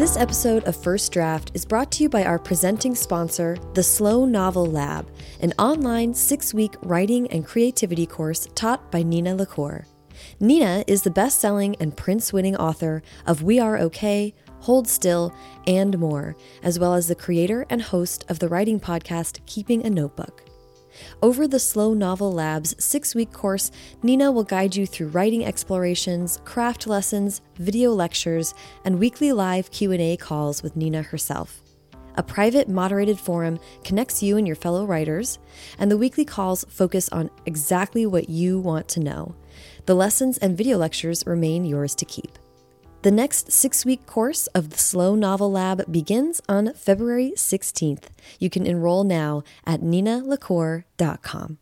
This episode of First Draft is brought to you by our presenting sponsor, the Slow Novel Lab, an online six week writing and creativity course taught by Nina LaCour. Nina is the best selling and Printz winning author of We Are Okay, Hold Still, and more, as well as the creator and host of the writing podcast Keeping a Notebook. Over the Slow Novel Lab's six week course, Nina will guide you through writing explorations, craft lessons, video lectures, and weekly live Q&A calls with Nina herself. A private, moderated forum connects you and your fellow writers, and the weekly calls focus on exactly what you want to know. The lessons and video lectures remain yours to keep. The next six week course of the Slow Novel Lab begins on February 16th. You can enroll now at ninalacour.com.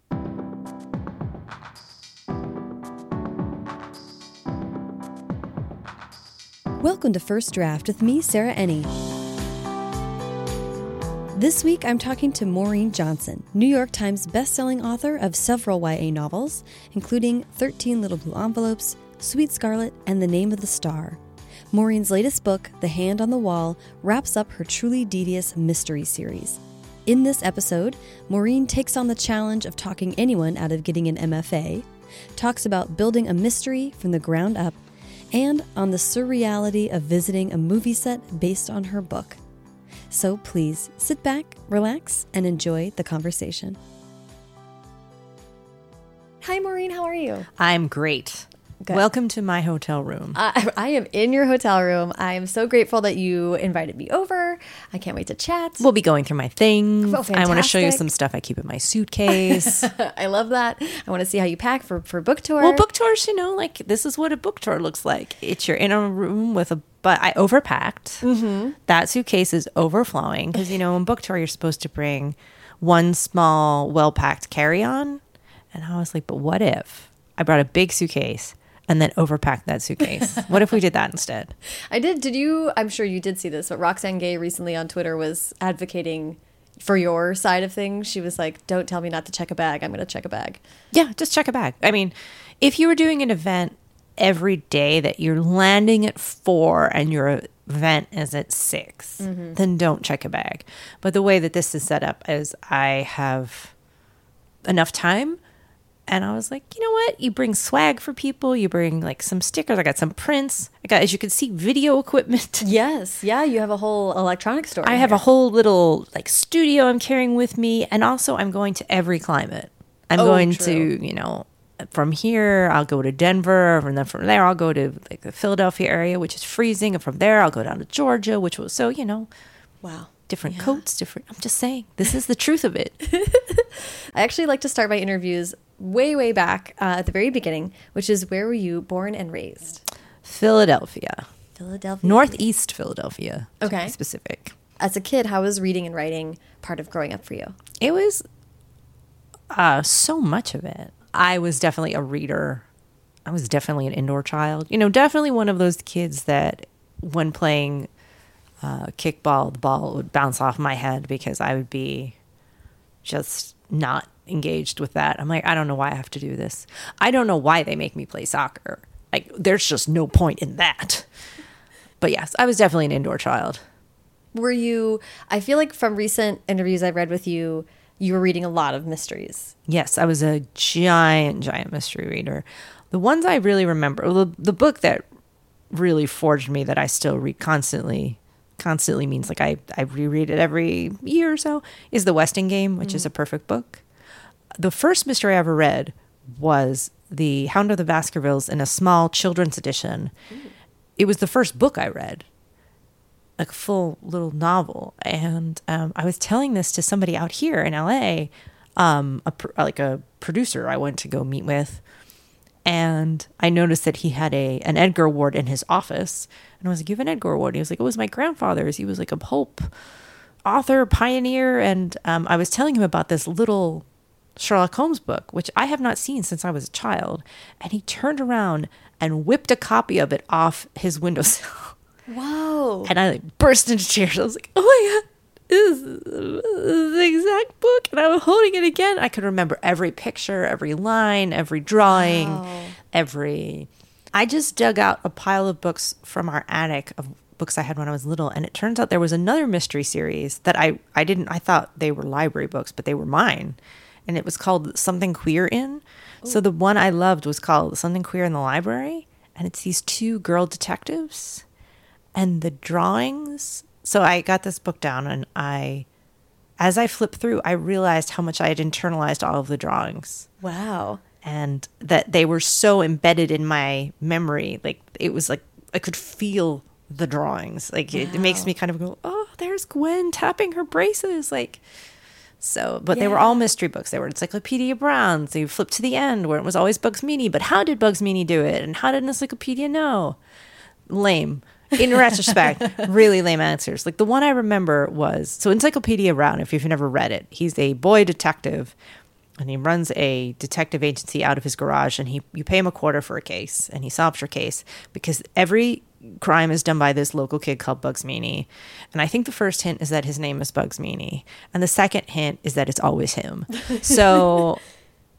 Welcome to First Draft with me, Sarah Enni. This week, I'm talking to Maureen Johnson, New York Times bestselling author of several YA novels, including 13 Little Blue Envelopes, Suite Scarlett, and The Name of the Star. Maureen's latest book, The Hand on the Wall, wraps up her truly devious mystery series. In this episode, Maureen takes on the challenge of talking anyone out of getting an MFA, talks about building a mystery from the ground up, and on the surreality of visiting a movie set based on her book. So please sit back, relax, and enjoy the conversation. Hi, Maureen. How are you? I'm great. Good. Welcome to my hotel room. I, I, am in your hotel room. I am so grateful that you invited me over. I can't wait to chat. We'll be going through my things. Oh, I want to show you some stuff I keep in my suitcase. I love that. I want to see how you pack for, for book tour. Well, book tours, you know, like this is what a book tour looks like. It's you're in a room with a but I overpacked. Mm-hmm. That suitcase is overflowing because you know in book tour you're supposed to bring one small well packed carry on, and I was like, but what if I brought a big suitcase and then overpack that suitcase. what if we did that instead? I did. Did you? I'm sure you did see this, but Roxane Gay recently on Twitter was advocating for your side of things. She was like, "Don't tell me not to check a bag. I'm going to check a bag." Yeah, just check a bag. I mean, if you were doing an event every day that you're landing at four and your event is at 6 mm -hmm. then don't check a bag. But the way that this is set up is I have enough time and I was like, you know what? You bring swag for people. You bring like some stickers. I got some prints. I got, as you can see, video equipment. Yes. Yeah. You have a whole electronic store. I have here. a whole little like studio I'm carrying with me. And also, I'm going to every climate. I'm oh, going true. to, you know, from here, I'll go to Denver. And then from there, I'll go to like the Philadelphia area, which is freezing. And from there, I'll go down to Georgia, which was so, you know. Wow different yeah. coats, different. I'm just saying, this is the truth of it. I actually like to start my interviews way, way back uh, at the very beginning, which is where were you born and raised? Philadelphia. Philadelphia. Northeast Philadelphia. Okay. specific. As a kid, how was reading and writing part of growing up for you? It was uh, so much of it. I was definitely a reader. I was definitely an indoor child. You know, definitely one of those kids that when playing uh, kickball, the ball would bounce off my head because I would be just not engaged with that. I'm like, I don't know why I have to do this. I don't know why they make me play soccer. Like, there's just no point in that. But yes, I was definitely an indoor child. Were you, I feel like from recent interviews I've read with you, you were reading a lot of mysteries. Yes, I was a giant, giant mystery reader. The ones I really remember, the, the book that really forged me that I still read constantly constantly means like I, I reread it every year or so is The Westing Game, which mm. is a perfect book the first mystery I ever read was The Hound of the Baskervilles in a small children's edition. Ooh. It was the first book I read, like a full little novel. And um, I was telling this to somebody out here in LA, um, a, like a producer I went to go meet with. And I noticed that he had a an Edgar Award in his office. And I was like, You have an Edgar Award? And he was like, It was my grandfather's. He was like a pulp author, pioneer. And um, I was telling him about this little Sherlock Holmes book, which I have not seen since I was a child. And he turned around and whipped a copy of it off his windowsill. Whoa. And I like burst into tears. I was like, oh my God, this is the exact book. And I was holding it again. I could remember every picture, every line, every drawing, wow. every. I just dug out a pile of books from our attic of books I had when I was little, and it turns out there was another mystery series that I I didn't I thought they were library books, but they were mine, and it was called Something Queer in. So the one I loved was called Something Queer in the Library, and it's these two girl detectives, and the drawings. So I got this book down, and I, as I flipped through, I realized how much I had internalized all of the drawings Wow. and that they were so embedded in my memory like it was like i could feel the drawings like it, it makes me kind of go oh there's gwen tapping her braces like so but they were all mystery books. They were encyclopedia Brown. So you flip to the end where it was always bugs meany. But how did bugs meany do it? And how did an encyclopedia know? Lame. In retrospect really lame answers. Like the one i remember was so encyclopedia brown if you've never read it he's a boy detective and he runs a detective agency out of his garage and he you pay him a quarter for a case and he solves your case because every crime is done by this local kid called Bugs Meany. And I think the first hint is that his name is Bugs Meany. And the second hint is that it's always him. So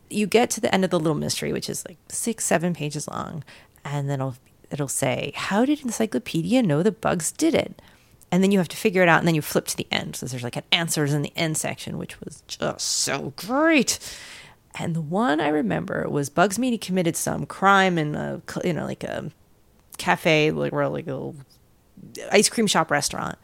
you get to the end of the little mystery, which is like six, seven pages long, and then it'll it'll say, How did Encyclopedia know the bugs did it? And then you have to figure it out, and then you flip to the end. So there's like an answers in the end section, which was just so great. And the one I remember was Bugs Meany committed some crime in a you know like a cafe, like or like a little ice cream shop restaurant.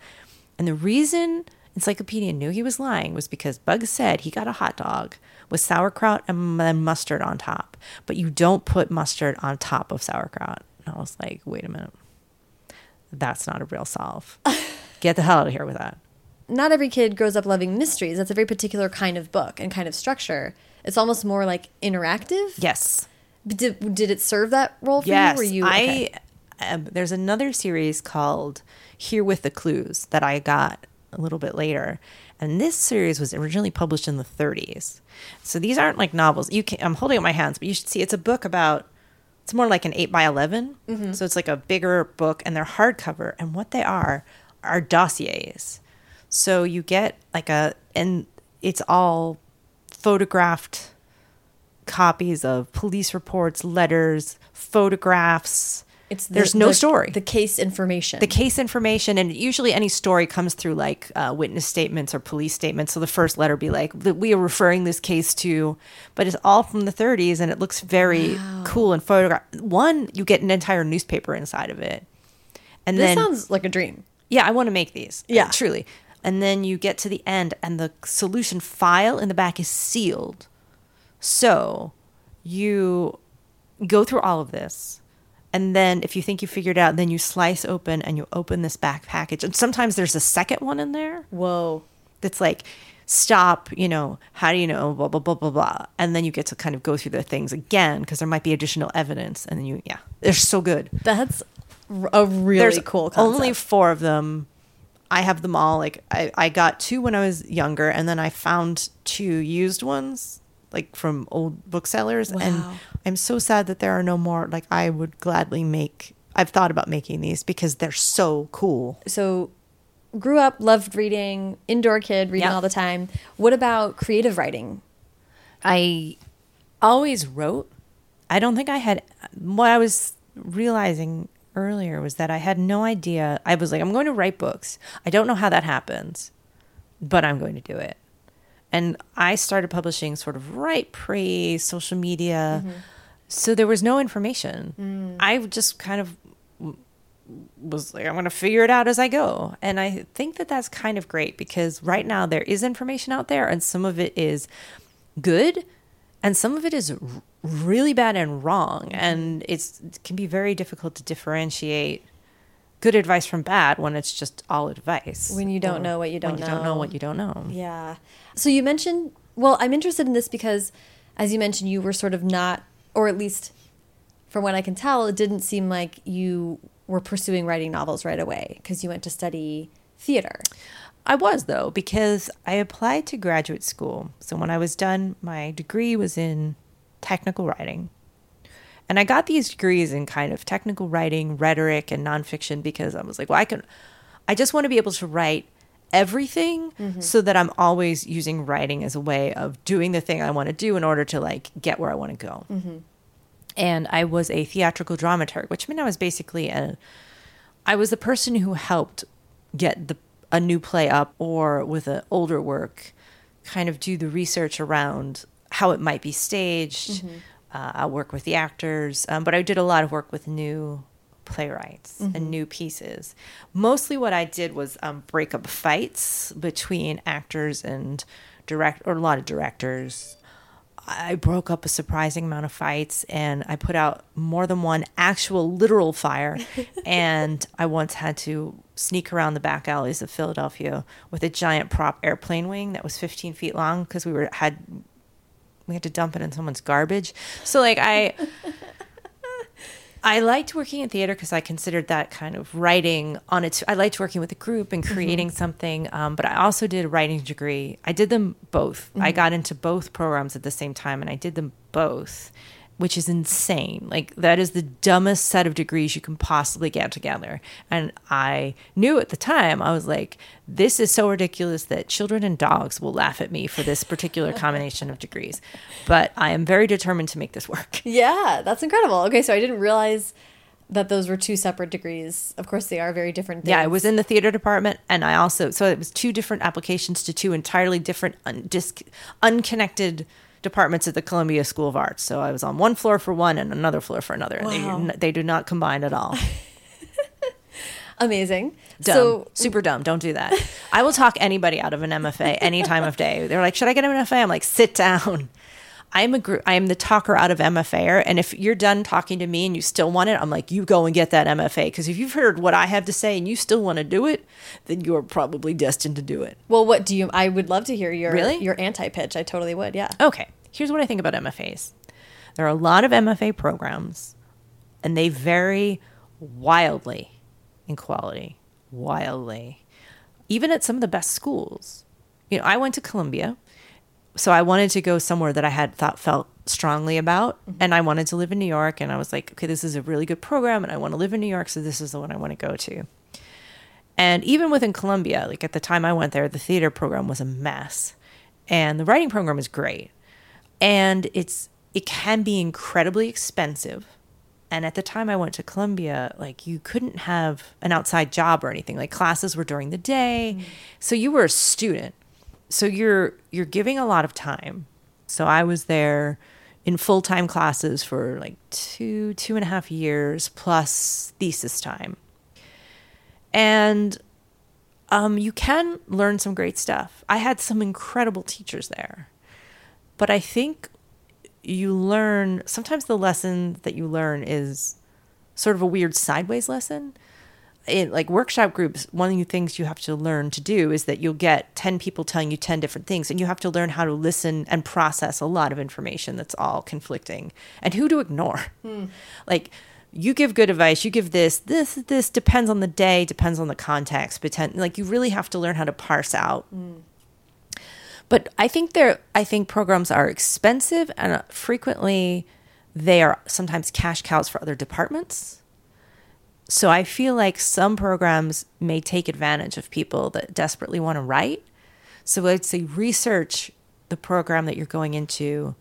And the reason Encyclopedia knew he was lying was because Bugs said he got a hot dog with sauerkraut and then mustard on top, but you don't put mustard on top of sauerkraut. And I was like, wait a minute, that's not a real solve. Get the hell out of here with that. Not every kid grows up loving mysteries. That's a very particular kind of book and kind of structure. It's almost more like interactive. Yes. But Did, did it serve that role for Yes, you? Were you I. Um, there's another series called Herewith the Clues that I got a little bit later, and this series was originally published in the 30s. So these aren't like novels. You can I'm holding up my hands, but you should see it's a book about. It's more like an eight by 11 Mm-hmm. so it's like a bigger book, and they're hardcover. And what they are are dossiers. So you get like a, and it's all photographed copies of police reports, letters, photographs. It's the- there's no the- story. The case information. the case information, and usually any story comes through like uh, witness statements or police statements. So the first letter be like, "We are referring this case to," but it's all from the 30s, and it looks very cool and photograph. One, you get an entire newspaper inside of it, and this then sounds like a dream. yeah, I want to make these. Yeah. Uh, truly. And then you get to the end, and the solution file in the back is sealed. So you go through all of this. And then if you think you figured it out, then you slice open and you open this back package. And sometimes there's a second one in there Whoa. that's like, stop, you know, how do you know, blah, blah, blah, blah, blah. And then you get to kind of go through the things again because there might be additional evidence. And then you, yeah, they're so good That's a really there's cool concept. only four of them i have them all like I, I got two when i was younger and then i found two used ones like from old booksellers and i'm so sad that there are no more like i would gladly make i've thought about making these because they're so cool so grew up, loved reading, indoor kid, reading Yeah. all the time. What about creative writing? I always wrote. I don't think I had what I was realizing earlier was that I had no idea. I was like, I'm going to write books. I don't know how that happens, but I'm going to do it. And I started publishing sort of right pre social media. Mm-hmm. So there was no information. Mm. I just kind of was like, I'm going to figure it out as I go. And I think that that's kind of great because right now there is information out there, and some of it is good, and some of it is really bad and wrong. Mm-hmm. And it's, it can be very difficult to differentiate good advice from bad when it's just all advice. When you don't know what you don't when you don't know know. what you don't know. Yeah. So you mentioned, well, I'm interested in this because, as you mentioned, you were sort of not, or at least from what I can tell, it didn't seem like you were pursuing writing novels right away because you went to study theater. I was though because I applied to graduate school. So when I was done, my degree was in technical writing. And I got these degrees in kind of technical writing, rhetoric, and nonfiction because I was like, well, I can, I just want to be able to write everything mm-hmm. so that I'm always using writing as a way of doing the thing I want to do in order to like get where I want to go. Mm-hmm. And I was a theatrical dramaturg, which meant I was basically a I was the person who helped get the a new play up or with an older work, kind of do the research around how it might be staged. Mm-hmm. Uh, I'll work with the actors, um, but I did a lot of work with new playwrights and new pieces. Mostly, what I did was um, break up fights between actors and direct, or a lot of directors. I broke up a surprising amount of fights and I put out more than one actual literal fire. and I once had to sneak around the back alleys of Philadelphia with a giant prop airplane wing that was 15 feet long because we were had we had to dump it in someone's garbage. So like I I liked working in theater because I considered that kind of writing on its. I liked working with a group and creating something. Um, but I also did a writing degree. I did them both. I got into both programs at the same time, and I did them both, which is insane. Like that is the dumbest set of degrees you can possibly get together. And I knew at the time I was like, this is so ridiculous that children and dogs will laugh at me for this particular combination of degrees. But I am very determined to make this work. Yeah, that's incredible. Okay, so I didn't realize that those were two separate degrees. Of course, they are very different. Things. Yeah, I was in the theater department, and I also so it was two different applications to two entirely different, un, dis, unconnected departments at the Columbia School of Arts. So I was on one floor for one and another floor for another. and Wow. They, they do not combine at all. amazing. Dumb, So super dumb. Don't do that. I will talk anybody out of an MFA any time of day. They're like, "Should I get an MFA?" I'm like, "Sit down." I'm a gr- I am the talker out of MFA, and if you're done talking to me and you still want it, I'm like, you go and get that MFA because if you've heard what I have to say and you still want to do it, then you're probably destined to do it. well, what do you? I would love to hear your Really? your anti pitch. I totally would. Yeah. Okay, here's what I think about MFAs. There are a lot of MFA programs, and they vary wildly in quality. Wildly. Even at some of the best schools. You know, I went to Columbia, so I wanted to go somewhere that I had thought felt strongly about, mm-hmm. and I wanted to live in New York, and I was like, okay, this is a really good program, and I want to live in New York, so this is the one I want to go to. And even within Columbia, like at the time I went there, the theater program was a mess. And the writing program is great. And it's it can be incredibly expensive. And at the time I went to Columbia, like you couldn't have an outside job or anything. Like classes were during the day. Mm-hmm. So you were a student. So you're you're giving a lot of time. So I was there in full time classes for like two, two and a half years plus thesis time and um, you can learn some great stuff. I had some incredible teachers there, but I think you learn sometimes the lesson that you learn is sort of a weird sideways lesson. In like workshop groups, one of the things you have to learn to do is that you'll get 10 people telling you 10 different things, and you have to learn how to listen and process a lot of information that's all conflicting and who to ignore. Like, you give good advice, you give this, this, this depends on the day, depends on the context. Pretend like you really have to learn how to parse out. But I think they're, I think programs are expensive and uh, frequently they are sometimes cash cows for other departments. So I feel like some programs may take advantage of people that desperately want to write. So I'd say research the program that you're going into.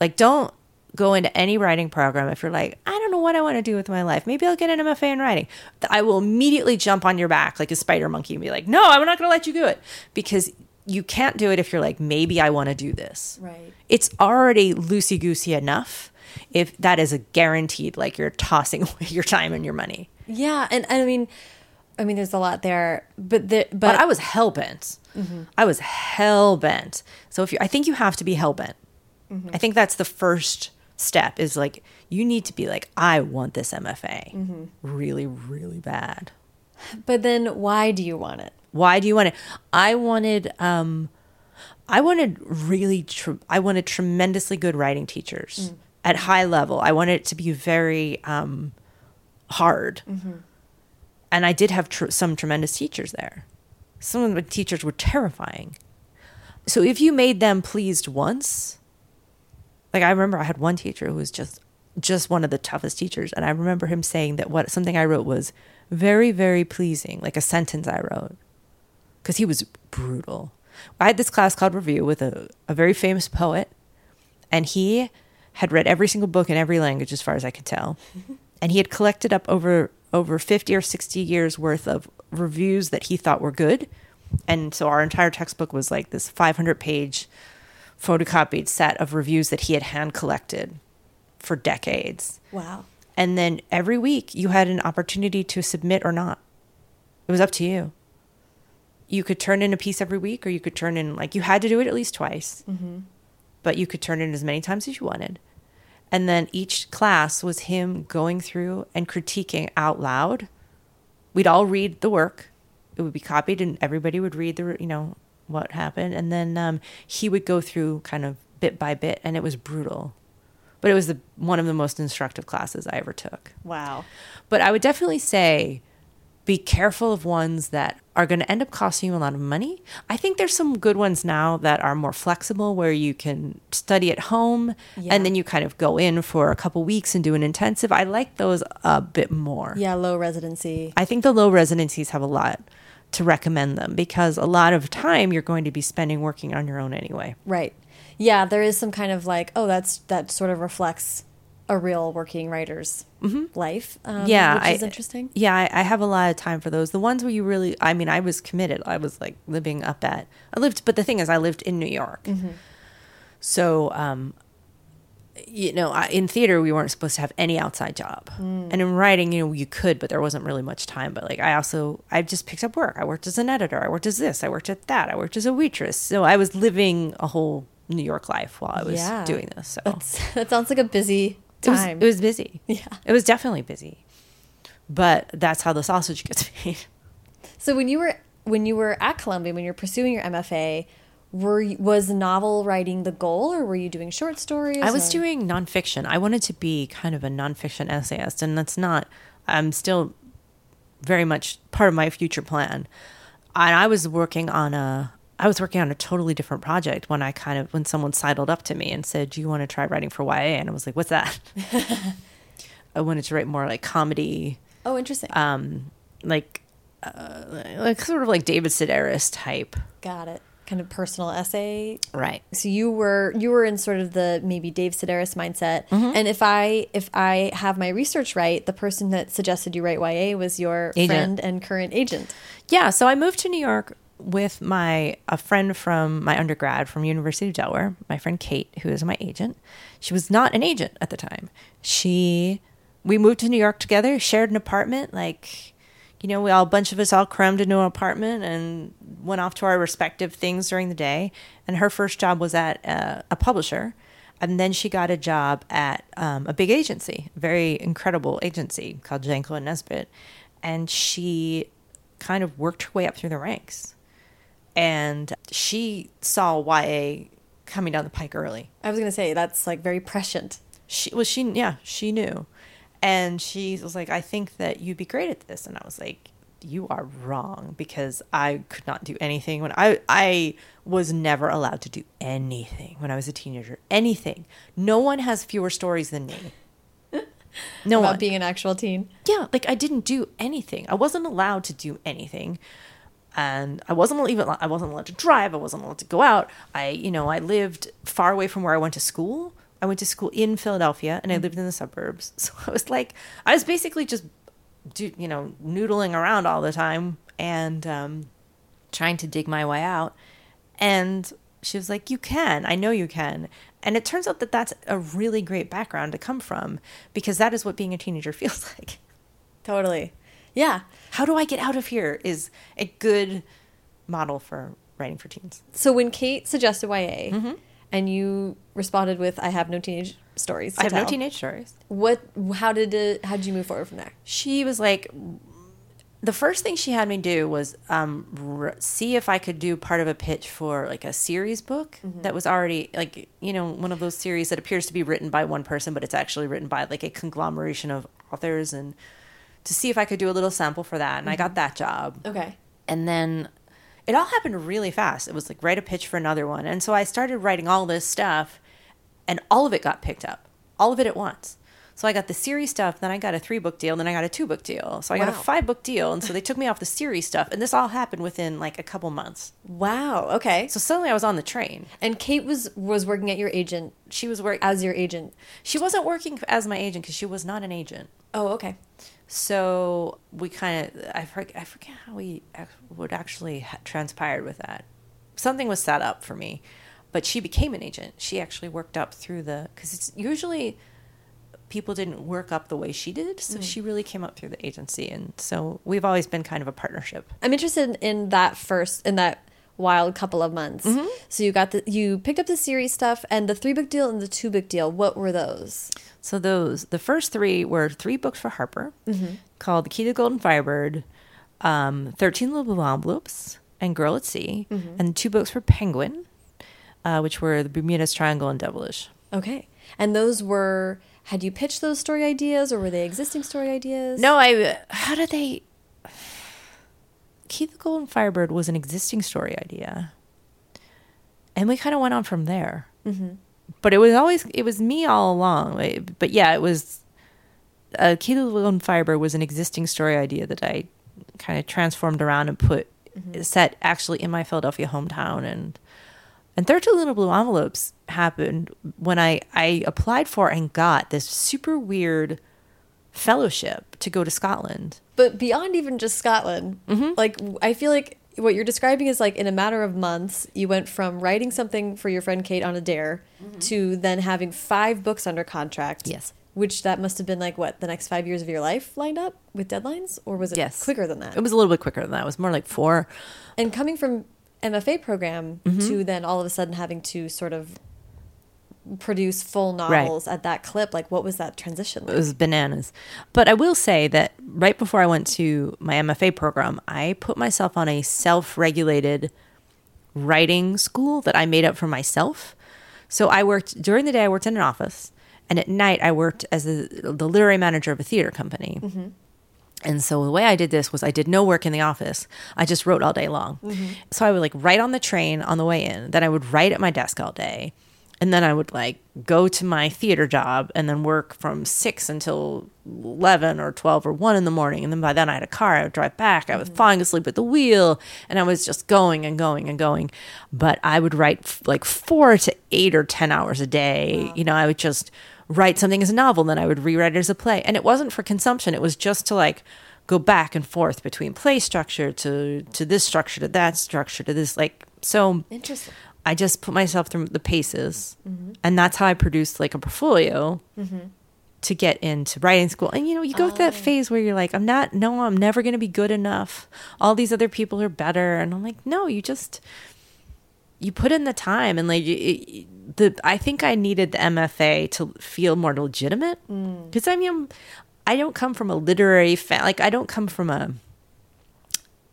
Like, don't go into any writing program if you're like, I don't know what I want to do with my life. Maybe I'll get an MFA in writing. I will immediately jump on your back like a spider monkey and be like, no, I'm not going to let you do it because you can't do it if you're like, maybe I want to do this. Right. It's already loosey goosey enough if that is a guaranteed, like you're tossing away your time and your money. Yeah, and, and I mean, I mean, there's a lot there, but the, but, But I was hell bent. Mm-hmm. I was hell bent. So if you, I think you have to be hell bent. Mm-hmm. I think that's the first step. Is like you need to be like, I want this MFA mm-hmm. really, really bad. but then why do you want it? Why do you want it? I wanted, um, I wanted really, tr- I wanted tremendously good writing teachers mm. At high level. I wanted it to be very um, hard, and I did have tr- some tremendous teachers there. Some of the teachers were terrifying. So if you made them pleased once, like I remember I had one teacher who was just just one of the toughest teachers and I remember him saying that what something I wrote was very very pleasing, like a sentence I wrote. Cuz he was brutal. I had this class called review with a, a very famous poet and he had read every single book in every language as far as I could tell. Mm-hmm. And he had collected up over over 50 or 60 years worth of reviews that he thought were good. And so our entire textbook was like this 500 page photocopied set of reviews that he had hand collected for decades. Wow. And then every week you had an opportunity to submit or not. It was up to you. You could turn in a piece every week, or you could turn in, like, you had to do it at least twice, mm-hmm. but you could turn in as many times as you wanted. And then each class was him going through and critiquing out loud. We'd all read the work, it would be copied, and everybody would read the, you know, what happened. And then um, he would go through kind of bit by bit, and it was brutal. But it was the, one of the most instructive classes I ever took. Wow. But I would definitely say be careful of ones that are going to end up costing you a lot of money. I think there's some good ones now that are more flexible where you can study at home Yeah. and then you kind of go in for a couple weeks and do an intensive. I like those a bit more. Yeah, low residency. I think the low residencies have a lot to recommend them because a lot of time you're going to be spending working on your own anyway. Right. Yeah, there is some kind of like, oh, that's that sort of reflects a real working writer's life. Um, Mm-hmm. yeah, which is I- interesting. Yeah, I, I have a lot of time for those. The ones where you really, I mean, I was committed. I was like living up at, I lived, but the thing is, I lived in New York. So, um, you know, I, in theater, we weren't supposed to have any outside job. And in writing, you know, you could, but there wasn't really much time. But like, I also, I just picked up work. I worked as an editor. I worked as this. I worked at that. I worked as a waitress. So I was living a whole New York life while I was Yeah. doing this. So That's, that sounds like a busy it was, it was busy. Yeah. It was definitely busy. But that's how the sausage gets made. so when you were when you were at Columbia, when you were pursuing your MFA, were you, was novel writing the goal, or were you doing short stories? I was or- doing nonfiction. I wanted to be kind of a nonfiction essayist, and that's not. I'm still very much part of my future plan. And I was working on a. I was working on a totally different project when I kind of when someone sidled up to me and said, "Do you want to try writing for YA?" And I was like, "What's that?" I wanted to write more like comedy, Oh, interesting. um, like uh, like sort of like David Sedaris type, Got it. Kind of personal essay right? so you were you were in sort of the maybe Dave Sedaris mindset. Mm-hmm. And if I if I have my research right, the person that suggested you write YA was your Agent. friend and current agent. Yeah, so I moved to New York with my a friend from my undergrad from University of Delaware, my friend Kate, who is my agent. She was not an agent at the time. She we moved to New York together, shared an apartment, like you know, we all a bunch of us all crammed into an apartment and went off to our respective things during the day. And her first job was at a, a publisher. And then she got a job at um, a big agency, very incredible agency called Janklow and Nesbit. And she kind of worked her way up through the ranks. And she saw YA coming down the pike early. I was gonna say that's like very prescient. She well, she yeah, she knew, and she was like, "I think that you'd be great at this," and I was like, "You are wrong," because I could not do anything when I I was never allowed to do anything when I was a teenager. Anything. No one has fewer stories than me. No about one. being an actual teen. yeah, like I didn't do anything. I wasn't allowed to do anything. And I wasn't even I wasn't allowed to drive. I wasn't allowed to go out. I, you know, I lived far away from where I went to school. I went to school in Philadelphia and I lived in the suburbs. So I was like I was basically just do, you know, noodling around all the time and um trying to dig my way out. And she was like, You can. I know you can. And it turns out that that's a really great background to come from because that is what being a teenager feels like. Totally. Yeah. How do I get out of here is a good model for writing for teens. So when Kate suggested YA and you responded with I have no teenage stories. to I have no teenage stories. What how did it how did you move forward from there? She was like, the first thing she had me do was um, see if I could do part of a pitch for like a series book that was already like you know one of those series that appears to be written by one person, but it's actually written by like a conglomeration of authors, and to see if I could do a little sample for that, and I got mm-hmm. that job. Okay. and then it all happened really fast. It was like write a pitch for another one. And so I started writing all this stuff and all of it got picked up. All of it at once. So I got the series stuff, then I got a three book deal, then I got a two book deal. So I got a five book deal. And so they took me off the series stuff. And this all happened within like a couple months. Wow. Okay. So suddenly I was on the train. And Kate was was working at your agent She was working as your agent. she wasn't working as my agent because she was not an agent. Oh, okay. So we kind of, I forget, I forget how we what actually ha- transpired with that. Something was set up for me, but she became an agent. She actually worked up through the, because it's usually people didn't work up the way she did. So mm. she really came up through the agency. And so we've always been kind of a partnership. I'm interested in that first in that wild couple of months. Mm-hmm. So you got the you picked up the series stuff and the three book deal and the two book deal. What were those? So those the first three were three books for Harper called The Key to the Golden Firebird, um, Thirteen Little Envelopes, and Girl at Sea, and two books for Penguin, uh, which were The Bermudez Triangle and Devilish. Okay. And those were had you pitched those story ideas or were they existing story ideas? No, I. How did they? Key to the Golden Firebird was an existing story idea, and we kind of went on from there. Mm-hmm. But it was always it was me all along. But yeah, it was. Uh, Key to the Golden Firebird was an existing story idea that I kind of transformed around and put set actually in my Philadelphia hometown and. And 13 Little Blue Envelopes happened when I, I applied for and got this super weird fellowship to go to Scotland. But beyond even just Scotland, Mm-hmm. like I feel like what you're describing is like in a matter of months, you went from writing something for your friend Kate on a dare to then having five books under contract. Yes. Which that must have been like what the next five years of your life lined up with deadlines, or was it Yes. quicker than that? It was a little bit quicker than that. It was more like four. and coming from MFA program Mm-hmm. to then all of a sudden having to sort of produce full novels at that clip, like what was that transition It was bananas. But I will say that right before I went to my MFA program, I put myself on a self regulated writing school that I made up for myself. So I worked during the day, I worked in an office. And at night, I worked as a, the literary manager of a theater company. Mm-hmm. And so the way I did this was I did no work in the office. I just wrote all day long. Mm-hmm. So I would like write on the train on the way in. Then I would write at my desk all day. And then I would like go to my theater job and then work from six until 11 or 12 or 1 in the morning. And then by then I had a car. I would drive back. I was mm-hmm. falling asleep at the wheel and I was just going and going and going. But I would write f- like four to eight or 10 hours a day. You know, I would just write something as a novel, then I would rewrite it as a play. And it wasn't for consumption, it was just to like go back and forth between play structure to to this structure to that structure to this like so Interesting. I just put myself through the paces. Mm-hmm. And that's how I produced like a portfolio mm-hmm. to get into writing school. And you know, you go through that oh. phase where you're like, I'm not no, I'm never gonna be good enough. All these other people are better. And I'm like, no, you just you put in the time and like it, the I think I needed the MFA to feel more legitimate. Mm. Because I mean I don't come from a literary fa- like I don't come from a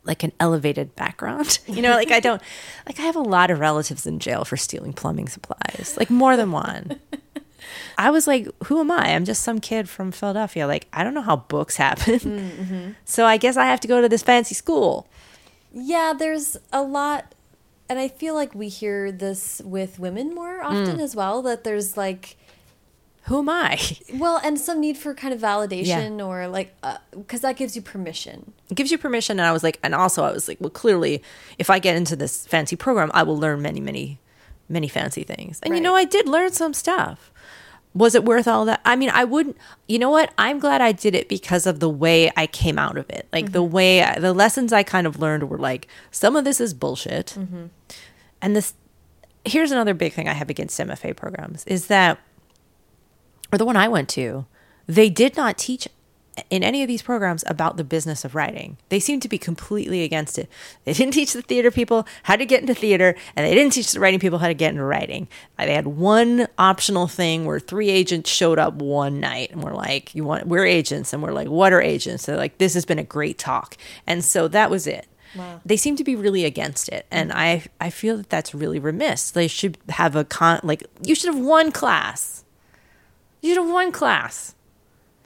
like an elevated background. You know like I don't like I have a lot of relatives in jail for stealing plumbing supplies like more than one. I was like who am I? I'm just some kid from Philadelphia. Like I don't know how books happen. Mm-hmm. So I guess I have to go to this fancy school. Yeah, there's a lot, and I feel like we hear this with women more often mm. as well. That there's like, who am I? Well, and some need for kind of validation or like, uh, because that gives you permission. it gives you permission and i was like and also i was like well clearly if i get into this fancy program i will learn many many many fancy things. And you know i did learn some stuff. Was it worth all that? I mean i wouldn't you know what? I'm glad i did it because of the way i came out of it. Like the mm-hmm. way I, the lessons i kind of learned were like some of this is bullshit. Mm-hmm. And this here's another big thing i have against mfa programs is that or the one I went to, they did not teach in any of these programs about the business of writing. They seemed to be completely against it. They didn't teach the theater people how to get into theater, and they didn't teach the writing people how to get into writing. They had one optional thing where three agents showed up one night and we're like, "You want? We're agents," and we're like, "What are agents?" They're like, "This has been a great talk," and so that was it. Wow. They seem to be really against it, and I I feel that that's really remiss. They should have a con like you should have one class you should have one class.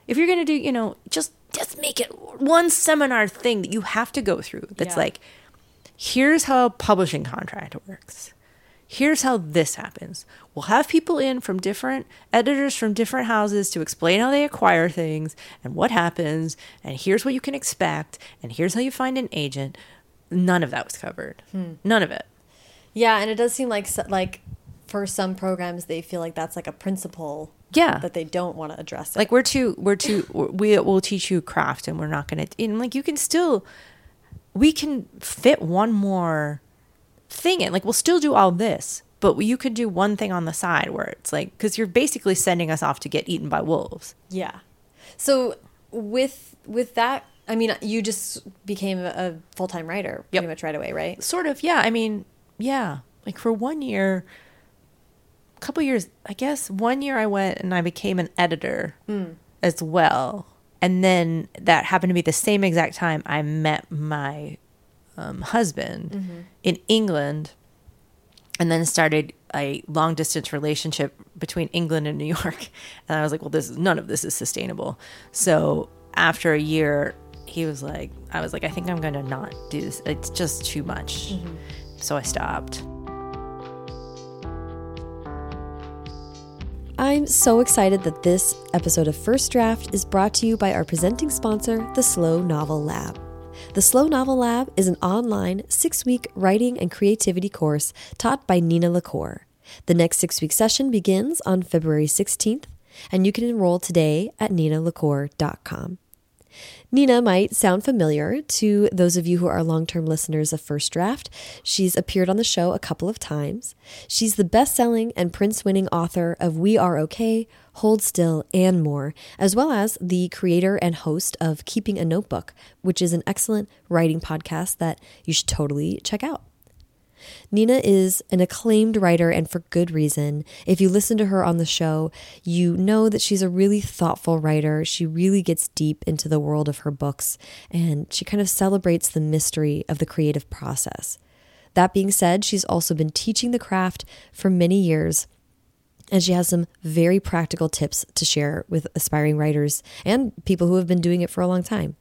If you're gonna do, you know, just just make it one seminar thing that you have to go through. That's Yeah. like, here's how a publishing contract works. Here's how this happens. We'll have people in from different editors from different houses to explain how they acquire things and what happens. And here's what you can expect. And here's how you find an agent. None of that was covered. Hmm. None of it. Yeah, and it does seem like like for some programs they feel like that's like a principle Yeah. that they don't want to address it. like we're too we're too we will teach you craft and we're not gonna and like you can still we can fit one more thing in like we'll still do all this but you could do one thing on the side where it's like because you're basically sending us off to get eaten by wolves yeah. So with with that, I mean, you just became a full time writer Yep. pretty much right away, right? sort of yeah i mean yeah like for one year couple years i guess one year i went and i became an editor hmm. as well. And then that happened to be the same exact time i met my um, husband mm-hmm. in england. And then started a long distance relationship between england and new york. And i was like well this is none of this is sustainable. So after a year he was like i was like i think i'm gonna not do this. It's just too much. Mm-hmm. So i stopped I'm so excited that this episode of First Draft is brought to you by our presenting sponsor, the Slow Novel Lab. The Slow Novel Lab is an online six week writing and creativity course taught by Nina LaCour. The next six week session begins on February 16th, and you can enroll today at ninalacour.com. Nina might sound familiar to those of you who are long term listeners of First Draft. She's appeared on the show a couple of times. She's the best selling and Printz winning author of We Are Okay, Hold Still, and more, as well as the creator and host of Keeping a Notebook, which is an excellent writing podcast that you should totally check out. Nina is an acclaimed writer and for good reason. If you listen to her on the show, you know that she's a really thoughtful writer. She really gets deep into the world of her books and she kind of celebrates the mystery of the creative process. That being said, she's also been teaching the craft for many years and she has some very practical tips to share with aspiring writers and people who have been doing it for a long time.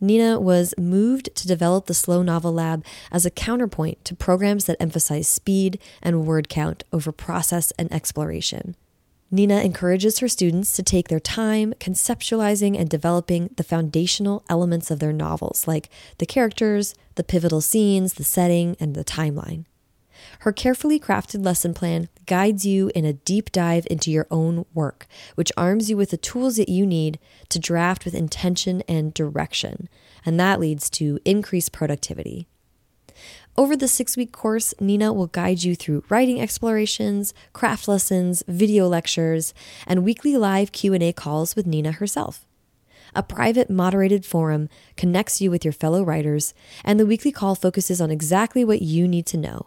Nina was moved to develop the Slow Novel Lab as a counterpoint to programs that emphasize speed and word count over process and exploration. Nina encourages her students to take their time conceptualizing and developing the foundational elements of their novels, like the characters, the pivotal scenes, the setting, and the timeline. Her carefully crafted lesson plan guides you in a deep dive into your own work, which arms you with the tools that you need to draft with intention and direction. And that leads to increased productivity. Over the six week course, Nina will guide you through writing explorations, craft lessons, video lectures, and weekly live Q&A calls with Nina herself. A private moderated forum connects you with your fellow writers, and the weekly call focuses on exactly what you need to know.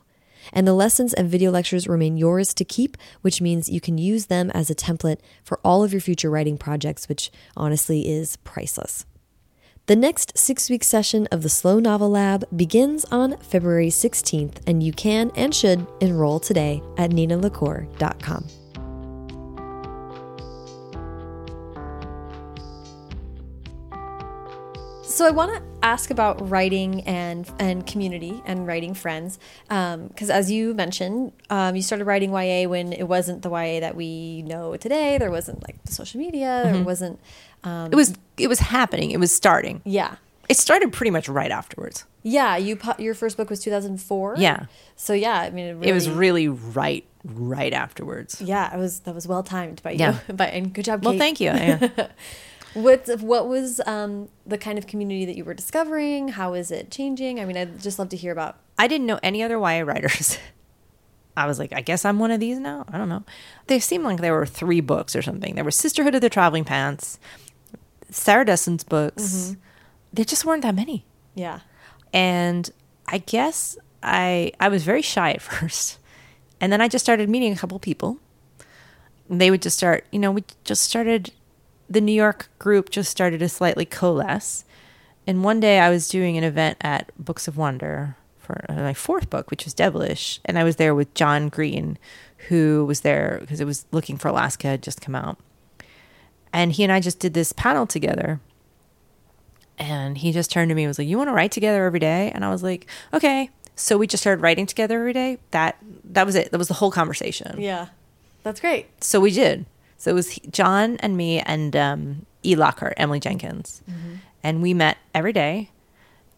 And the lessons and video lectures remain yours to keep, which means you can use them as a template for all of your future writing projects, which honestly is priceless. The next six week session of the Slow Novel Lab begins on February 16th, and you can and should enroll today at ninalacour.com. So I want to ask about writing and and community and writing friends, because as you mentioned, um, you started writing YA when it wasn't the YA that we know today. There wasn't like the social media. There wasn't. Um, it was it was happening it was starting yeah, it started pretty much right afterwards yeah. You your first book was 2004. Yeah. So yeah, I mean, it, really, it was really right right afterwards yeah. It was that was well timed by you. Yeah. but and good job. well thank you Yeah. What what was um, the kind of community that you were discovering? How is it changing? I mean, I'd just love to hear about. I didn't know any other YA writers. I was like, I guess I'm one of these now. I don't know. They seemed like there were three books or something. There was Sisterhood of the Traveling Pants, Sarah Dessen's books. There just weren't that many. Yeah. And I guess I I was very shy at first. And then I just started meeting a couple people. And they would just start, you know, we just started the New York group just started to slightly coalesce. And one day I was doing an event at Books of Wonder for uh, my fourth book, which was Devilish, and I was there with John Green, who was there because it was Looking for Alaska had just come out. And he and I just did this panel together. And he just turned to me and was like, "You want to write together every day?" And I was like, "Okay." So we just started writing together every day. That that was it. That was the whole conversation. Yeah. That's great. So we did. So it was John and me and um, E. Lockhart, Emily Jenkins, and we met every day.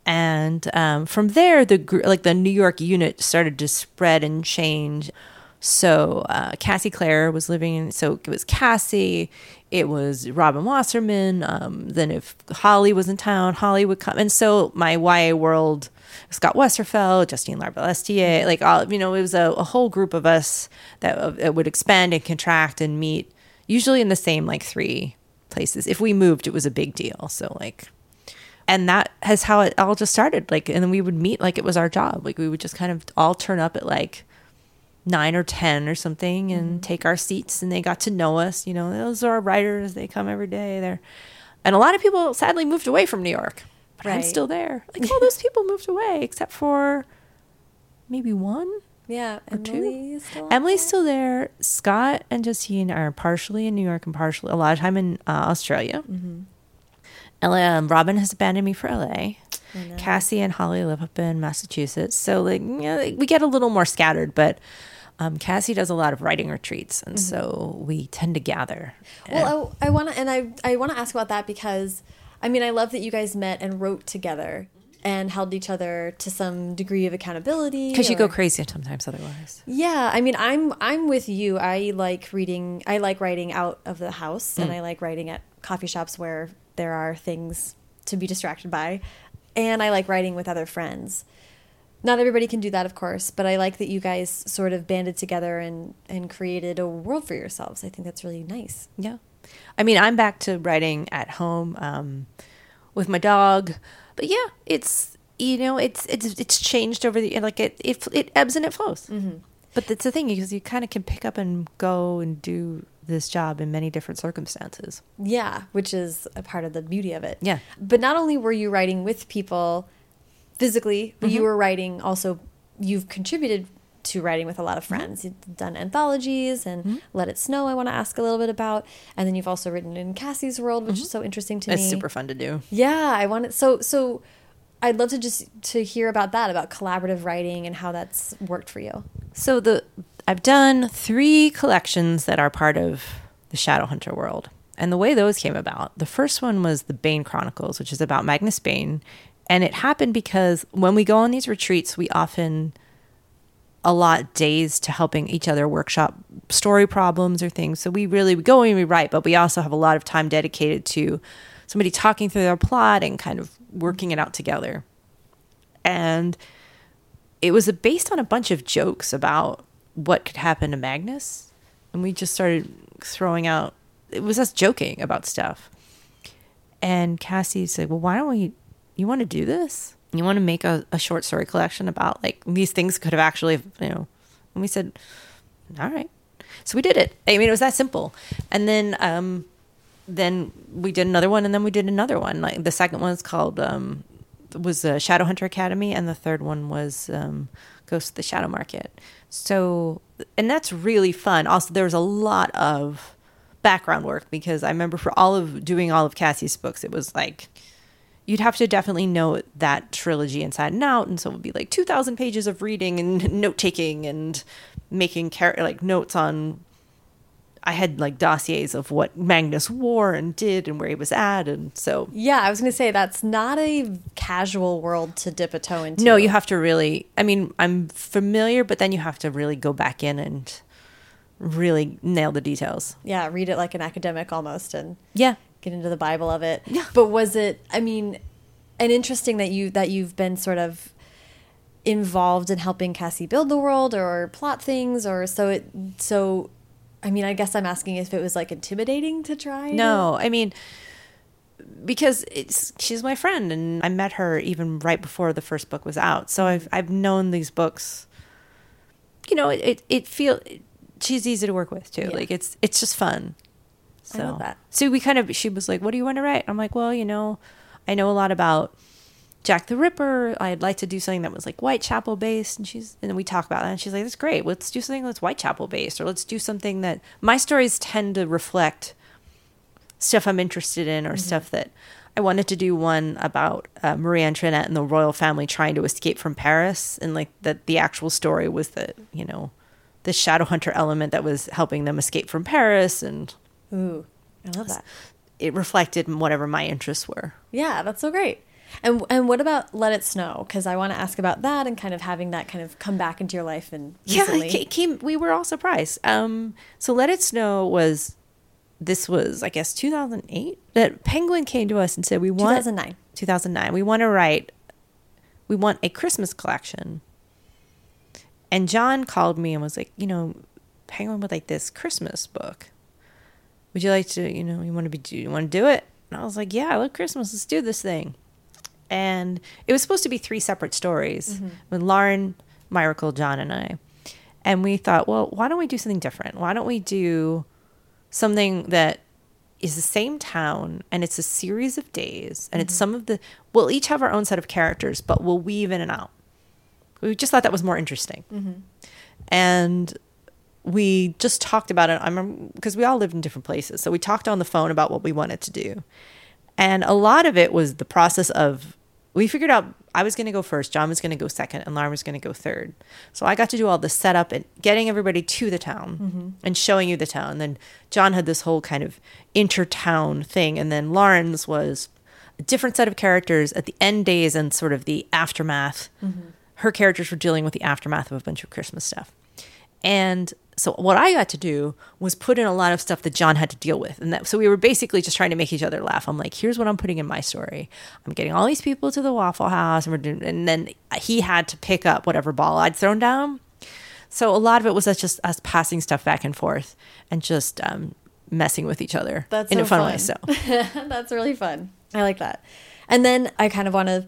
And um, from there, the gr- like the New York unit started to spread and change. So uh, Cassie Clare was living in. So it was Cassie. It was Robin Wasserman. Um, then if Holly was in town, Holly would come. And so my YA world, Scott Westerfeld, Justine Larbalestier like all you know, it was a, a whole group of us that, that would expand and contract and meet, usually in the same like three places. If we moved, it was a big deal. So like and that has how it all just started like and then we would meet like it was our job like we would just kind of all turn up at like nine or ten or something and mm-hmm. take our seats and they got to know us you know those are our writers they come every day there and a lot of people sadly moved away from new york but right. i'm still there like all those people moved away except for maybe one yeah, Emily is still Emily's there? still there. Scott and Justine are partially in New York and partially a lot of time in uh, Australia. Mm-hmm. Um, Robin has abandoned me for LA. Cassie and Holly live up in Massachusetts. So like you know, we get a little more scattered, but um, Cassie does a lot of writing retreats, and mm-hmm. so we tend to gather. Well, I, I want to, and I I want to ask about that because, I mean, I love that you guys met and wrote together and held each other to some degree of accountability. Because you go crazy sometimes otherwise. Yeah, I mean, I'm I'm with you. I like reading. I like writing out of the house, mm. and I like writing at coffee shops where there are things to be distracted by. And I like writing with other friends. Not everybody can do that, of course, but I like that you guys sort of banded together and, and created a world for yourselves. I think that's really nice. Yeah. I mean, I'm back to writing at home um, with my dog. But yeah, it's, you know, it's, it's, it's changed over the, like it, it, it ebbs and it flows. Mm -hmm. But that's the thing because you kind of can pick up and go and do this job in many different circumstances. Yeah, which is a part of the beauty of it. Yeah. But not only were you writing with people physically, but mm -hmm. you mm-hmm. were writing also, you've contributed to writing with a lot of mm-hmm. friends. Mm -hmm. You've done anthologies and mm -hmm. Let It Snow, I want to ask a little bit about. And then you've also written in Cassie's World, which is mm-hmm. so interesting to it's me. It's super fun to do. Yeah, I want it. So, so I'd love to just to hear about that, about collaborative writing and how that's worked for you. So the I've done three collections that are part of the Shadowhunter world. And the way those came about, the first one was the Bane Chronicles, which is about Magnus Bane. And it happened because when we go on these retreats, we often allot days to helping each other workshop story problems or things. So we really we go and we write, but we also have a lot of time dedicated to somebody talking through their plot and kind of working it out together. And it was based on a bunch of jokes about what could happen to Magnus. And we just started throwing out, it was us joking about stuff. And Cassie said, Well, why don't we, you want to do this? You want to make a, a short story collection about like these things could have actually, you know, and we said, All right. So we did it. I mean, it was that simple. And then, um, then we did another one and then we did another one. Like the second one is called, um, was the Shadowhunter Academy, and the third one was um, Ghost of the Shadow Market. So, and that's really fun. Also, there was a lot of background work because I remember for all of doing all of Cassie's books, it was like you'd have to definitely know that trilogy inside and out, and so it would be like two thousand pages of reading and note taking and making char- like notes on I had like dossiers of what Magnus wore and did and where he was at, and so yeah, I was gonna say that's not a casual world to dip a toe into. No, you have to really. I mean, I'm familiar, but then you have to really go back in and really nail the details. Yeah, read it like an academic almost, and yeah, get into the Bible of it. Yeah. But was it? I mean, and interesting that you that you've been sort of involved in helping Cassie build the world or plot things, or so it so I mean, I guess I'm asking if it was like intimidating to try. No, I mean, because it's she's my friend, and I met her even right before the first book was out. So I've I've known these books. You know, it it, it feel she's easy to work with too. Yeah. Like it's it's just fun. So I love that. So we kind of she was like, "What do you want to write?" I'm like, "Well, you know, I know a lot about." Jack the Ripper. I'd like to do something that was like Whitechapel based. And she's and we talk about that. And she's like, that's great. Let's do something that's Whitechapel based, or let's do something that my stories tend to reflect stuff I'm interested in, or mm-hmm. stuff that I wanted to do one about uh, Marie Antoinette and the royal family trying to escape from Paris, and like that the actual story was that you know the shadow hunter element that was helping them escape from Paris, and ooh, I love that. It reflected whatever my interests were. Yeah, that's so great. And and what about Let It Snow? Because I want to ask about that and kind of having that kind of come back into your life and recently. Yeah, it came. We were all surprised. Um, so Let It Snow was. This was, I guess, 2008. That Penguin came to us and said, "We want 2009. 2009. We want to write. We want a Christmas collection." And John called me and was like, "You know, Penguin would like this Christmas book. Would you like to? You know, you want to be? Do you want to do it?" And I was like, "Yeah, I love Christmas. Let's do this thing." and it was supposed to be three separate stories Mm-hmm. with Lauren, Myracle, John, and I. And we thought, well, why don't we do something different? Why don't we do something that is the same town and it's a series of days and it's some of the we'll each have our own set of characters, but we'll weave in and out. We just thought that was more interesting. And we just talked about it. I remember because we all lived in different places. So we talked on the phone about what we wanted to do. And a lot of it was the process of we figured out I was going to go first, John was going to go second, and Lauren was going to go third. So I got to do all the setup and getting everybody to the town mm-hmm. and showing you the town. And then John had this whole kind of intertown thing, and then Lauren's was a different set of characters at the end days and sort of the aftermath. Mm-hmm. Her characters were dealing with the aftermath of a bunch of Christmas stuff. And so what I got to do was put in a lot of stuff that John had to deal with. And that so we were basically just trying to make each other laugh. I'm like, here's what I'm putting in my story. I'm getting all these people to the Waffle House and we're doing and then he had to pick up whatever ball I'd thrown down. So a lot of it was us just us passing stuff back and forth and just um, messing with each other That's in so a fun, fun. way. So That's really fun. I like that. And then I kind of want to,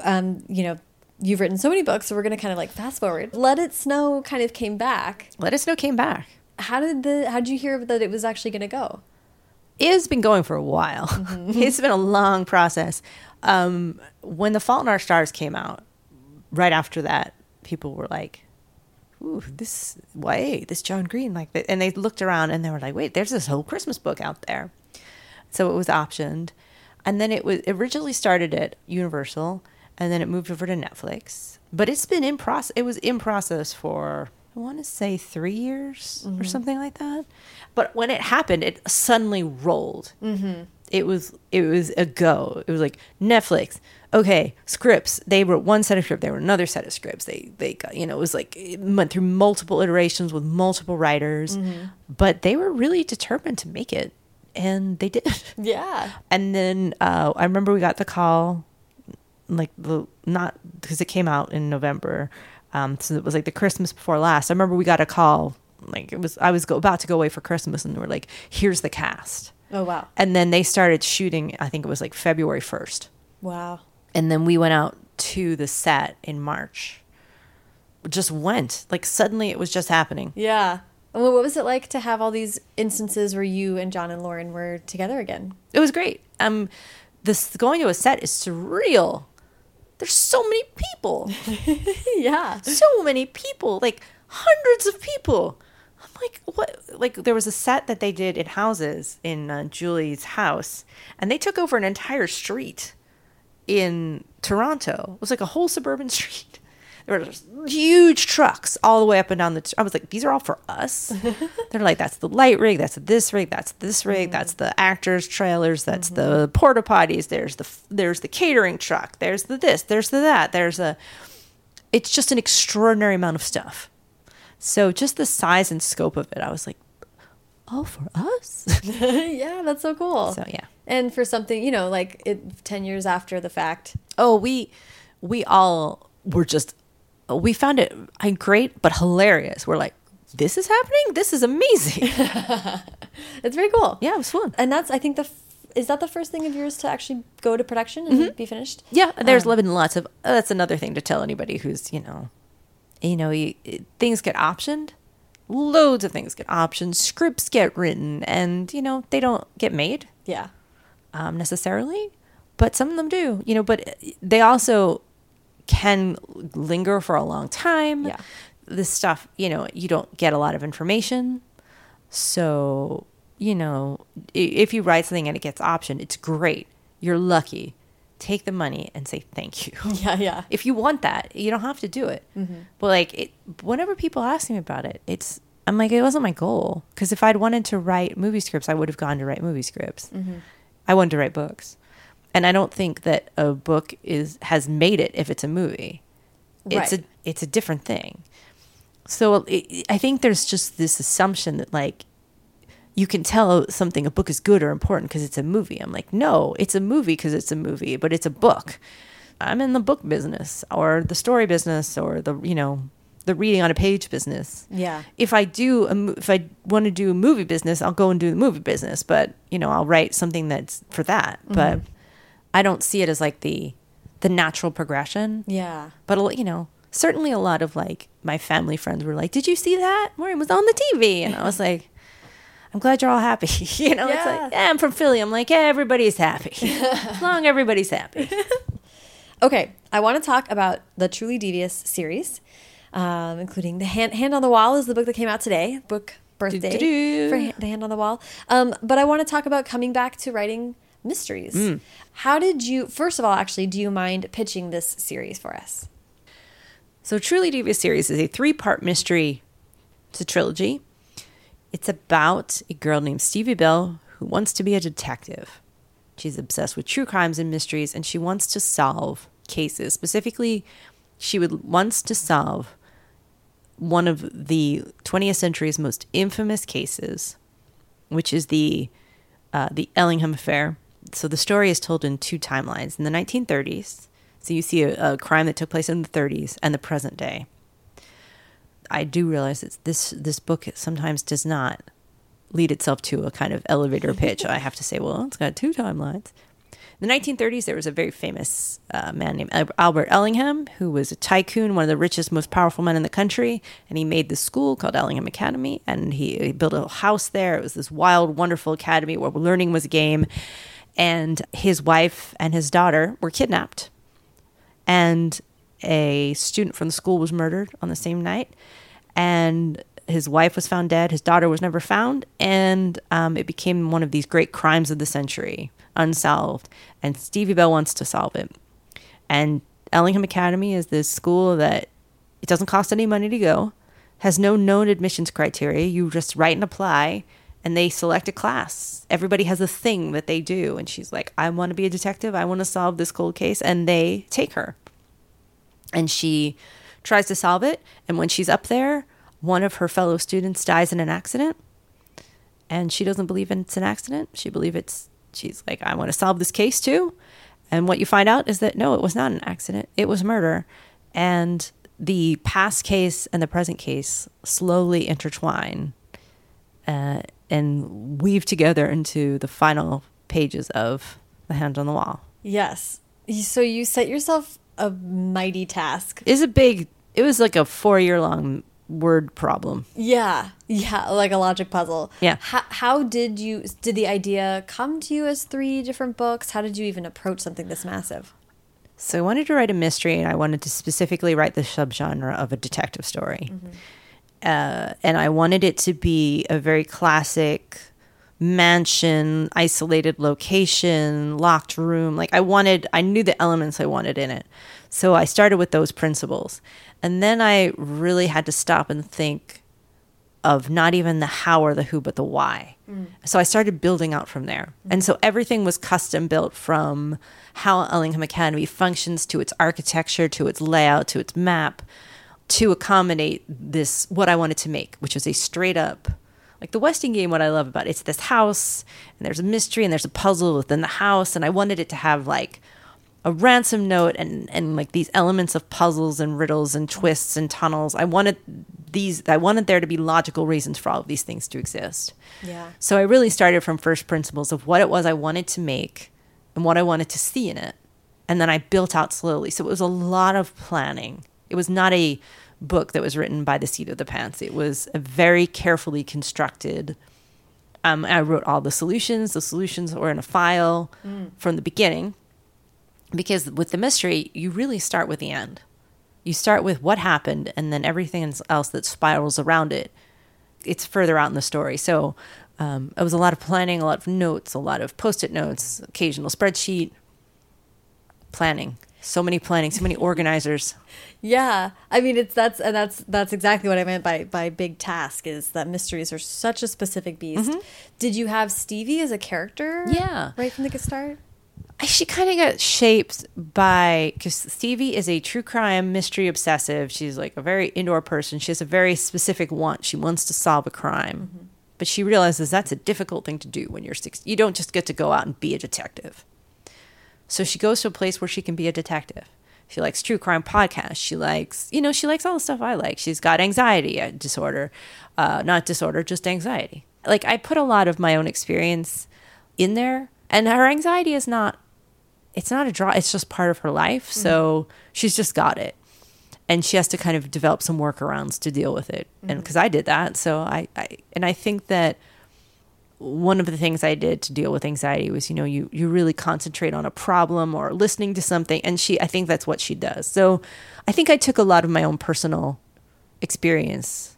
um, you know, you've written so many books, so we're going to kind of like fast forward. Let It Snow kind of came back. Let It Snow came back. How did the how did you hear that it was actually going to go? it has been going for a while. it's been a long process. Um, when The Fault in Our Stars came out, right after that, people were like, "Ooh, this why this John Green like?" that. And they looked around and they were like, "Wait, there's this whole Christmas book out there." So it was optioned, and then it was originally started at Universal, and then it moved over to Netflix. But it's been in process. It was in process for I want to say three years or something like that. But when it happened, it suddenly rolled. Mm-hmm. It was it was a go. It was like Netflix. Okay, scripts. They wrote one set of script. They wrote another set of scripts. They they got you know it was like it went through multiple iterations with multiple writers, but they were really determined to make it, and they did. Yeah. And then uh, I remember we got the call, like the not because it came out in November, um, so it was like the Christmas before last. I remember we got a call, like it was I was go, about to go away for Christmas, and they were like, "Here's the cast," Oh wow. and then they started shooting. I think it was like February first, Wow. and then we went out to the set in March. Just went like suddenly it was just happening. Yeah. Well, what was it like to have all these instances where you and John and Lauren were together again? it was great. Um, this going to a set is surreal. There's so many people. yeah. so many people, like hundreds of people. I'm like, what? Like, there was a set that they did in houses in uh, Julie's house, and they took over an entire street in Toronto. It was like a whole suburban street. There were just huge trucks all the way up and down the. T- I was like, these are all for us. They're like, that's the light rig, that's this rig, that's this rig, mm. that's the actors' trailers, that's the mm-hmm. porta potties. There's the there's the catering truck. There's the this. There's the that. There's a it's just an extraordinary amount of stuff. So just the size and scope of it, I was like, oh, for us. yeah, that's so cool. so yeah. And for something, you know, like it 10 years after the fact. Oh, we we all were just we found it uh, great but hilarious. We're like, this is happening. This is amazing. It's very cool. yeah, it was fun. And that's I think the f- is that the first thing of yours to actually go to production and be finished? Yeah, there's Um, been lots of. uh, that's another thing to tell anybody who's you know, you know, you, it- things get optioned. Loads of things get optioned. Scripts get written, and you know they don't get made. Yeah. um, necessarily, but some of them do, you know, but they also can linger for a long time. Yeah. This stuff, you know, you don't get a lot of information. So, you know, if you write something and it gets optioned, it's great. You're lucky. Take the money and say thank you. Yeah, yeah. if you want that, you don't have to do it. Mm-hmm. But like, it, whenever people ask me about it, it's I'm like, it wasn't my goal. Because if I'd wanted to write movie scripts, I would have gone to write movie scripts. Mm-hmm. I wanted to write books, and I don't think that a book is has made it if it's a movie. It's a it's a different thing. So it, I think there's just this assumption that like you can tell something a book is good or important because it's a movie. I'm like, no, it's a movie because it's a movie, but it's a book. I'm in the book business or the story business or the you know the reading on a page business. Yeah. If I do a, if I want to do a movie business, I'll go and do the movie business. But you know, I'll write something that's for that. Mm-hmm. But I don't see it as like the the natural progression. Yeah. But you know, certainly a lot of like my family friends were like, "Did you see that? It was on the TV?" And I was like, "I'm glad you're all happy." you know, it's like, yeah, I'm from Philly. I'm like, yeah, everybody's happy as long as everybody's happy. Okay, I want to talk about the Truly Devious series, um, including the hand hand on the wall is the book that came out today, book birthday Do-do-do. for Ha- the hand on the wall. Um, but I want to talk about coming back to writing mysteries. Mm. How did you? First of all, actually, do you mind pitching this series for us? So, Truly Devious series is a three part mystery. It's a trilogy. It's about a girl named Stevie Bell who wants to be a detective. She's obsessed with true crimes and mysteries, and she wants to solve cases. Specifically, she would wants to solve one of the 20th century's most infamous cases, which is the uh, the Ellingham affair. So the story is told in two timelines. In the 1930s, so you see a, a crime that took place in the 30s and the present day. I do realize that this this book sometimes does not lead itself to a kind of elevator pitch. I have to say, well, it's got two timelines. In the 1930s, there was a very famous uh, man named Albert Ellingham, who was a tycoon, one of the richest, most powerful men in the country. And he made this school called Ellingham Academy, and he, he built a house there. It was this wild, wonderful academy where learning was a game. And his wife and his daughter were kidnapped. And a student from the school was murdered on the same night. And his wife was found dead. His daughter was never found. And um, it became one of these great crimes of the century unsolved. And stevie bell wants to solve it. And ellingham academy is this school that it doesn't cost any money to go has no known admissions criteria. You just write and apply and they select a class everybody has a thing that they do and she's like i want to be a detective i want to solve this cold case and they take her and she tries to solve it. And when she's up there, one of her fellow students dies in an accident, and she doesn't believe it's an accident. She believes it's. She's like, I want to solve this case too. And what you find out is that no, it was not an accident. It was murder, and the past case and the present case slowly intertwine uh, and weave together into the final pages of The Hand on the Wall. Yes. So you set yourself a mighty task. is a big it was like a four year long word problem Yeah, yeah, like a logic puzzle. Yeah. How, how did you? Did the idea come to you as three different books? How did you even approach something this massive? so i wanted to write a mystery and i wanted to specifically write the subgenre of a detective story mm-hmm. Uh, and i wanted it to be a very classic mansion isolated location locked room. Like i wanted i knew the elements i wanted in it. So i started with those principles. And then i really had to stop and think of not even the how or the who, but the why. So I started building out from there. And so everything was custom built from how Ellingham Academy functions to its architecture, to its layout, to its map, to accommodate this, what I wanted to make, which was a straight up, like the Westing game, what I love about it, it's this house and there's a mystery and there's a puzzle within the house. And I wanted it to have like, a ransom note and and like these elements of puzzles and riddles and twists and tunnels. I wanted these I wanted there to be logical reasons for all of these things to exist. Yeah. So I really started from first principles of what it was I wanted to make and what I wanted to see in it. And then I built out slowly. So it was a lot of planning. It was not a book that was written by the seat of the pants. It was a very carefully constructed um, I wrote all the solutions. The solutions were in a file from the beginning because with the mystery, you really start with the end. You start with what happened, and then everything else that spirals around it. It's further out in the story. So um, it was a lot of planning, a lot of notes, a lot of post-it notes, occasional spreadsheet, planning. So many planning, so many organizers. Yeah, I mean it's that's and that's that's exactly what I meant by by big task is that mysteries are such a specific beast. Did you have Stevie as a character? Yeah. right from the get start. she kind of got shaped by because Stevie is a true crime mystery obsessive. She's like a very indoor person. She has a very specific want. She wants to solve a crime, mm-hmm. but she realizes that's a difficult thing to do when you're 60. You don't just get to go out and be a detective. So she goes to a place where she can be a detective. She likes true crime podcasts. She likes, you know, she likes all the stuff I like. She's got anxiety uh, disorder, uh, not disorder, just anxiety. Like I put a lot of my own experience in there, and her anxiety is not it's not a draw it's just part of her life mm-hmm. so she's just got it and she has to kind of develop some workarounds to deal with it mm-hmm. and because i did that so I, I and i think that one of the things i did to deal with anxiety was you know you you really concentrate on a problem or listening to something and she i think that's what she does so i think i took a lot of my own personal experience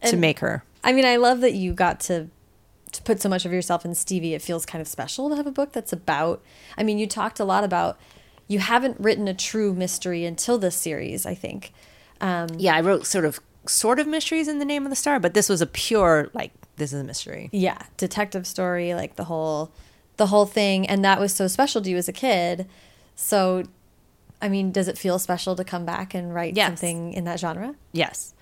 and, to make her i mean i love that you got to to put so much of yourself in Stevie, it feels kind of special to have a book that's about. I mean, you talked a lot about you haven't written a true mystery until this series, I think. Um, yeah, I wrote sort of sort of mysteries in the name of the star, but this was a pure like this is a mystery. Yeah, detective story, like the whole the whole thing, and that was so special to you as a kid. So, I mean, does it feel special to come back and write yes. something in that genre? Yes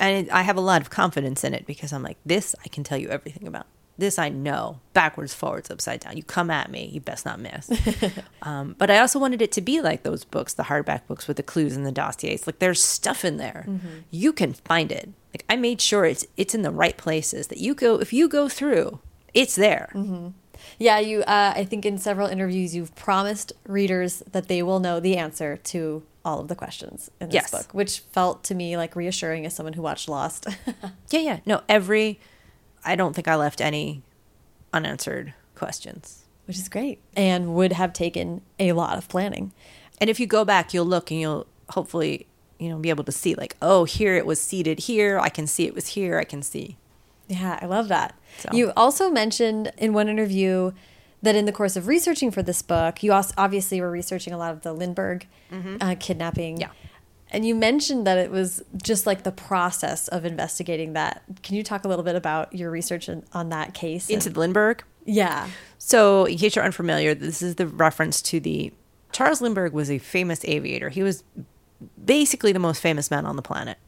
and I have a lot of confidence in it because I'm like, this I can tell you everything about. This I know backwards, forwards, upside down. You come at me, you best not miss. um, but I also wanted it to be like those books, the hardback books with the clues and the dossiers. Like there's stuff in there. Mm-hmm. You can find it. Like I made sure it's it's in the right places that you go. If you go through, it's there. Mm-hmm. Yeah, you. Uh, I think in several interviews you've promised readers that they will know the answer to all of the questions in this yes. book, which felt to me like reassuring as someone who watched Lost. yeah, yeah. No, every I don't think I left any unanswered questions. Which is great. And would have taken a lot of planning. And if you go back, you'll look and you'll hopefully, you know, be able to see like, oh, here it was seated here. I can see it was here. I can see. Yeah, I love that. So. You also mentioned in one interview that in the course of researching for this book, you also obviously were researching a lot of the Lindbergh mm -hmm. uh, kidnapping. Yeah. And you mentioned that it was just like the process of investigating that. Can you talk a little bit about your research on, on that case? Into the Lindbergh? Yeah. So, in case you're unfamiliar, this is the reference to the Charles Lindbergh was a famous aviator. He was basically the most famous man on the planet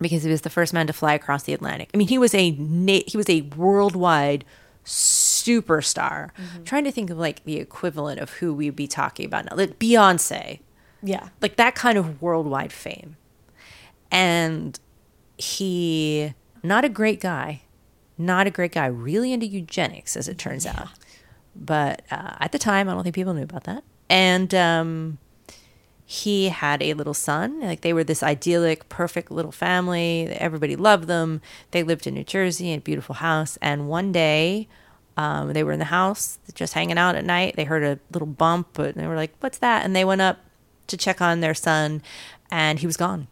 because he was the first man to fly across the Atlantic. I mean, he was a he was a worldwide superstar. Mm-hmm. trying to think of like the equivalent of who we'd be talking about now. Like Beyonce. Yeah. Like that kind of worldwide fame. And he not a great guy. Not a great guy, really into eugenics, as it turns yeah. out. But uh, at the time, I don't think people knew about that. And um, he had a little son. Like they were this idyllic, perfect little family. Everybody loved them. They lived in New Jersey in a beautiful house. And one day, um, they were in the house just hanging out at night. They heard a little bump, but they were like, "What's that?" And they went up to check on their son, and he was gone.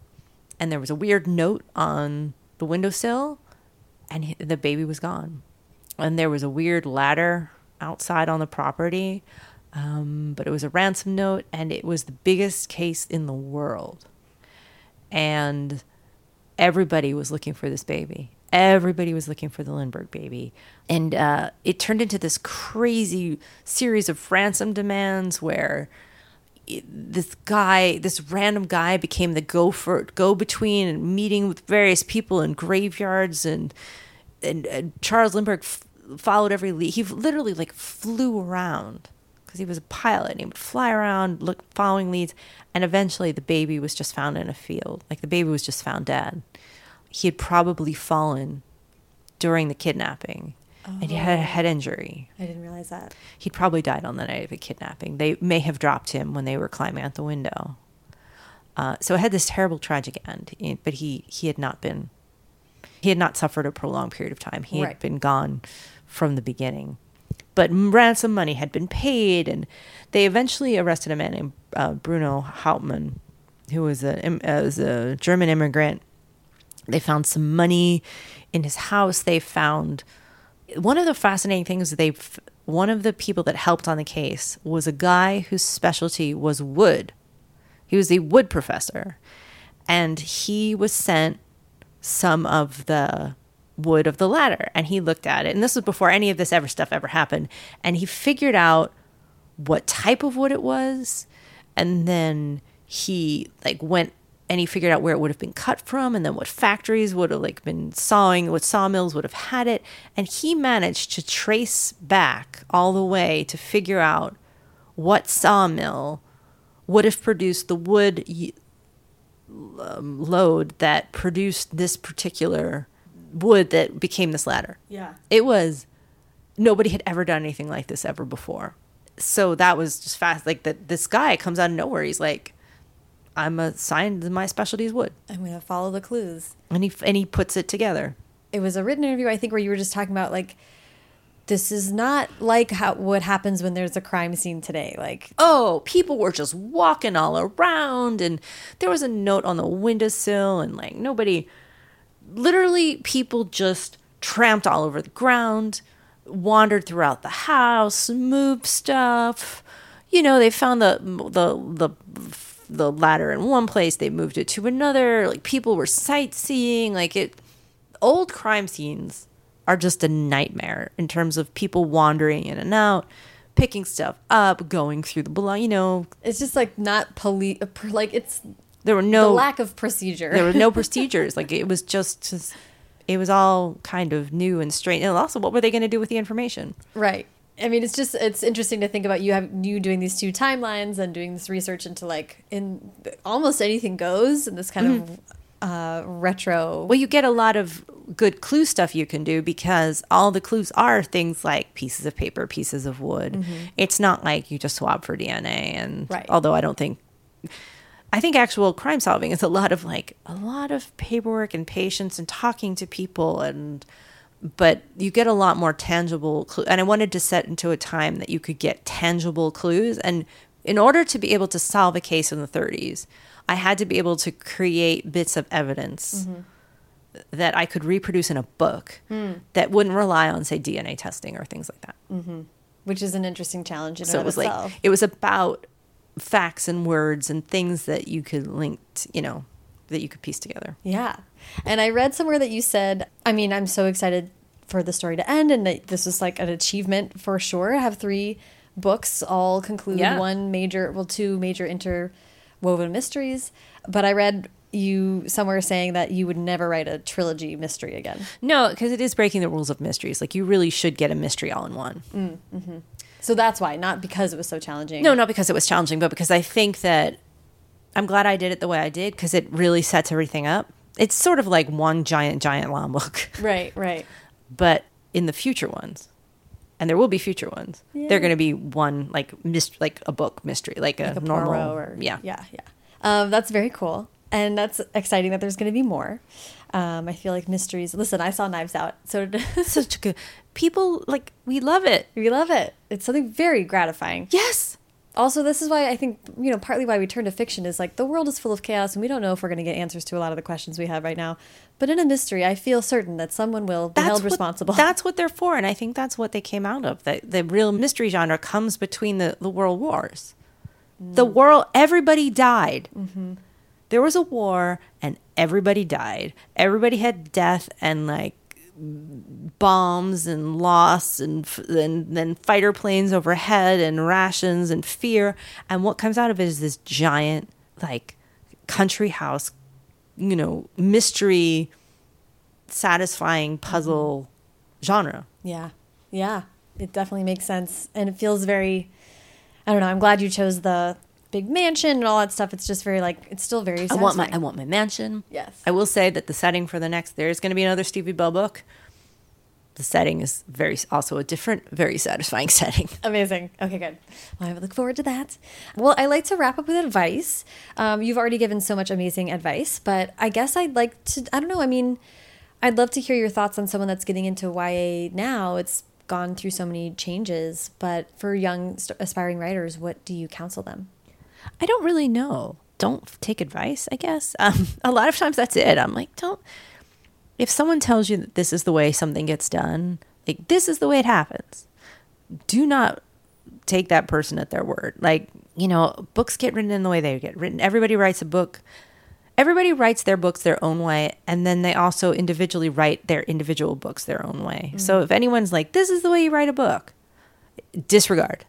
And there was a weird note on the windowsill, and he, the baby was gone. And there was a weird ladder outside on the property um, but it was a ransom note, and it was the biggest case in the world. And everybody was looking for this baby. Everybody was looking for the Lindbergh baby. And uh, it turned into this crazy series of ransom demands where this guy, this random guy, became the go for go between and meeting with various people in graveyards and and, and Charles Lindbergh f- followed every lead. He literally like flew around because he was a pilot and he would fly around look following leads and eventually the baby was just found in a field. Like the baby was just found dead. He had probably fallen during the kidnapping oh. and he had a head injury. I didn't realize that. He'd probably died on the night of the kidnapping. They may have dropped him when they were climbing out the window. Uh, so it had this terrible tragic end but he he had not been he had not suffered a prolonged period of time. He right. had been gone from the beginning but ransom money had been paid, and they eventually arrested a man named uh, Bruno Hauptmann, who was a, was a German immigrant. They found some money in his house. They found one of the fascinating things they one of the people that helped on the case was a guy whose specialty was wood. He was a wood professor, and he was sent some of the wood of the ladder. And he looked at it. And this was before any of this ever stuff ever happened. And he figured out what type of wood it was, and then he like went and he figured out where it would have been cut from and then what factories would have like been sawing what sawmills would have had it. And he managed to trace back all the way to figure out what sawmill would have produced the wood um, load that produced this particular wood that became this ladder Yeah. it was nobody had ever done anything like this ever before so that was just fast like that this guy comes out of nowhere he's like i'm assigned my specialty is wood I'm going to follow the clues. and he and he puts it together It was a written interview, I think, where you were just talking about like, this is not like how what happens when there's a crime scene today. Like, oh people were just walking all around and there was a note on the windowsill and like nobody literally people just tramped all over the ground wandered throughout the house moved stuff. You know they found the the the the ladder in one place they moved it to another. Like people were sightseeing. Like it old crime scenes are just a nightmare in terms of people wandering in and out picking stuff up going through the below you know. It's just like not police, like, it's there were the no lack of procedure. there were no procedures like it was just, just it was all kind of new and strange and also what were they going to do with the information Right. I mean, it's just it's interesting to think about you have you doing these two timelines and doing this research into like in almost anything goes and this kind of uh, retro. well you get a lot of good clue stuff you can do because all the clues are things like pieces of paper pieces of wood it's not like you just swab for dna and Right. although i don't think I think actual crime solving is a lot of like a lot of paperwork and patience and talking to people and but you get a lot more tangible clue and I wanted to set into a time that you could get tangible clues. And in order to be able to solve a case in the 30s I had to be able to create bits of evidence mm-hmm. that I could reproduce in a book hmm. that wouldn't rely on say DNA testing or things like that. Mm-hmm. Which is an interesting challenge in so it was itself. like it was about facts and words and things that you could link t- you know that you could piece together Yeah. And I read somewhere that you said, I mean, I'm so excited for the story to end and that this is like an achievement for sure. I have three books all conclude Yeah. one major, well, two major interwoven mysteries. But I read you somewhere saying that you would never write a trilogy mystery again. no because it is breaking the rules of mysteries like you really should get a mystery all in one mm, mm-hmm. So that's why, not because it was so challenging. no not because it was challenging but because i think that i'm glad i did it the way i did because it really sets everything up it's sort of like one giant giant long book Right, right. but in the future ones and there will be future ones Yeah. they're going to be one like mist like a book mystery like a, Like a normal or, yeah Yeah, yeah. Um, that's very cool. And that's exciting that there's going to be more. Um, I feel like mysteries. Listen, I saw Knives Out, so such a good people like we love it We love it. It's something very gratifying. yes Also, this is why I think, you know, partly why we turn to fiction is like the world is full of chaos and we don't know if we're going to get answers to a lot of the questions we have right now. But in a mystery, I feel certain that someone will be held what- responsible. that's what they're for, and I think that's what they came out of. The the real mystery genre comes between the the world wars. The Mm. world, everybody died. Mm-hmm. There was a war, and everybody died. Everybody had death and like bombs and loss and and then fighter planes overhead and rations and fear. And what comes out of it is this giant like country house, you know, mystery satisfying puzzle genre. yeah. Yeah. It definitely makes sense. And it feels very, I don't know, I'm glad you chose the big mansion and all that stuff. It's just very like, it's still very I want my I want my mansion. Yes. I will say that the setting for the next there is going to be another Stevie Bell book. The setting is very also a different, very satisfying setting. Amazing. Okay, good. Well, I look forward to that. Well, I like to wrap up with advice. Um, you've already given so much amazing advice, but I guess I'd like to, I don't know, I mean, I'd love to hear your thoughts on someone that's getting into YA now. It's gone through so many changes, but for young aspiring writers, what do you counsel them? I don't really know. Don't take advice, I guess. Um, a lot of times that's it. I'm like, don't. If someone tells you that this is the way something gets done, like this is the way it happens, do not take that person at their word. Like, you know, books get written in the way they get written. Everybody writes a book. Everybody writes their books their own way, and then they also individually write their individual books their own way. So if anyone's like, this is the way you write a book, disregard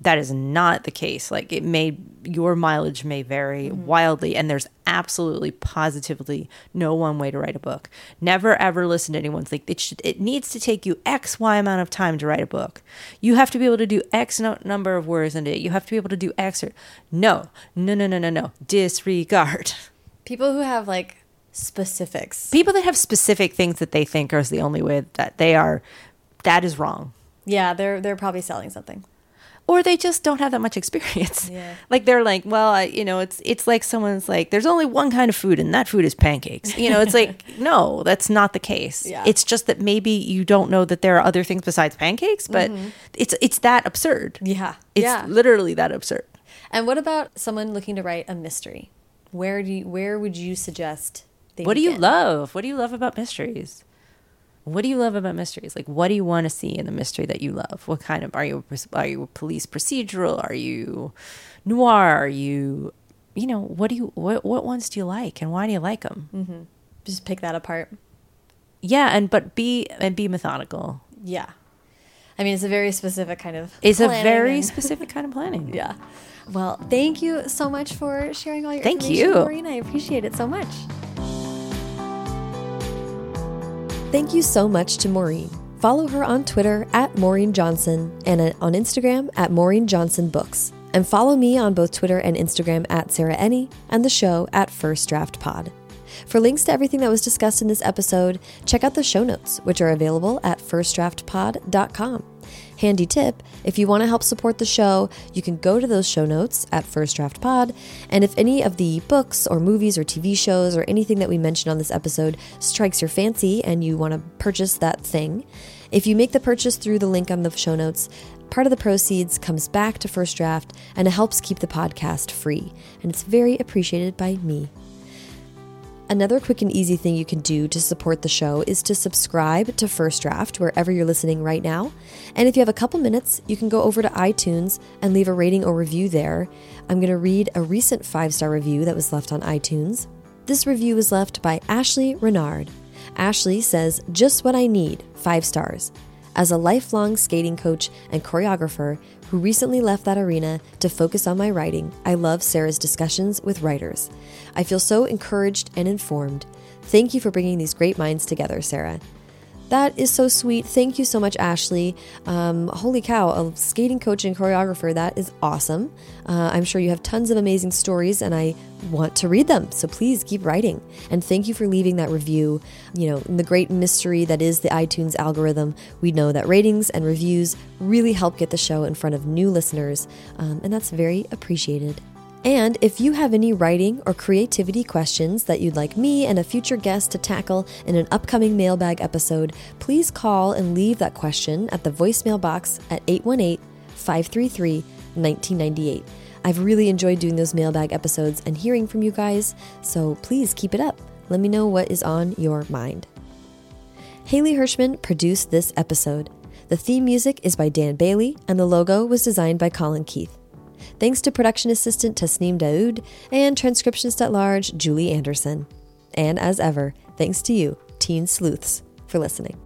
that is not the case. Like it may, your mileage may vary Mm-hmm. wildly, and there's absolutely, positively no one way to write a book. Never ever listen to anyone's like it should. It needs to take you X Y amount of time to write a book. You have to be able to do X no, number of words in it. You have to be able to do X or no, no, no, no, no, no. Disregard. People who have like specifics. People that have specific things that they think are the only way that they are, that is wrong. Yeah, they're they're probably selling something. Or they just don't have that much experience. Yeah. Like they're like, well, I, you know, it's it's like someone's like, there's only one kind of food, and that food is pancakes. You know, it's like, no, that's not the case. Yeah. It's just that maybe you don't know that there are other things besides pancakes, but mm-hmm. it's it's that absurd. Yeah. It's yeah. literally that absurd. And what about someone looking to write a mystery? Where do you, where would you suggest they What do you begin? love? What do you love about mysteries? What do you love about mysteries? Like, what do you want to see in the mystery that you love? What kind of are you? Are you a police procedural? Are you noir? Are you, you know, what do you what what ones do you like and why do you like them? Mm-hmm. Just pick that apart. Yeah, and but be and be methodical. Yeah. I mean, it's a very specific kind of. It's a very and- specific kind of planning. Yeah. Well, thank you so much for sharing all your Thank you. Maureen. I appreciate it so much. Thank you so much to Maureen. Follow her on Twitter at Maureen Johnson and on Instagram at Maureen Johnson Books. And follow me on both Twitter and Instagram at Sarah Enni and the show at First Draft Pod. For links to everything that was discussed in this episode, check out the show notes, which are available at firstdraftpod.com. Handy tip if you want to help support the show, you can go to those show notes at First Draft Pod. And if any of the books or movies or TV shows or anything that we mentioned on this episode strikes your fancy and you want to purchase that thing, if you make the purchase through the link on the show notes, part of the proceeds comes back to First Draft and it helps keep the podcast free. And it's very appreciated by me. Another quick and easy thing you can do to support the show is to subscribe to First Draft wherever you're listening right now. And if you have a couple minutes, you can go over to iTunes and leave a rating or review there. I'm going to read a recent five star review that was left on iTunes. This review was left by Ashley Renard. Ashley says, Just what I need, five stars. As a lifelong skating coach and choreographer who recently left that arena to focus on my writing, I love Sarah's discussions with writers. I feel so encouraged and informed. Thank you for bringing these great minds together, Sarah. That is so sweet. Thank you so much, Ashley. Um, holy cow, a skating coach and choreographer. That is awesome. Uh, I'm sure you have tons of amazing stories, and I want to read them. So please keep writing. And thank you for leaving that review. You know, in the great mystery that is the iTunes algorithm, we know that ratings and reviews really help get the show in front of new listeners, um, and that's very appreciated. And if you have any writing or creativity questions that you'd like me and a future guest to tackle in an upcoming mailbag episode, please call and leave that question at the voicemail box at 818 533 1998. I've really enjoyed doing those mailbag episodes and hearing from you guys, so please keep it up. Let me know what is on your mind. Haley Hirschman produced this episode. The theme music is by Dan Bailey, and the logo was designed by Colin Keith. Thanks to production assistant Tasneem Daoud and transcriptionist at large Julie Anderson. And as ever, thanks to you, Teen Sleuths, for listening.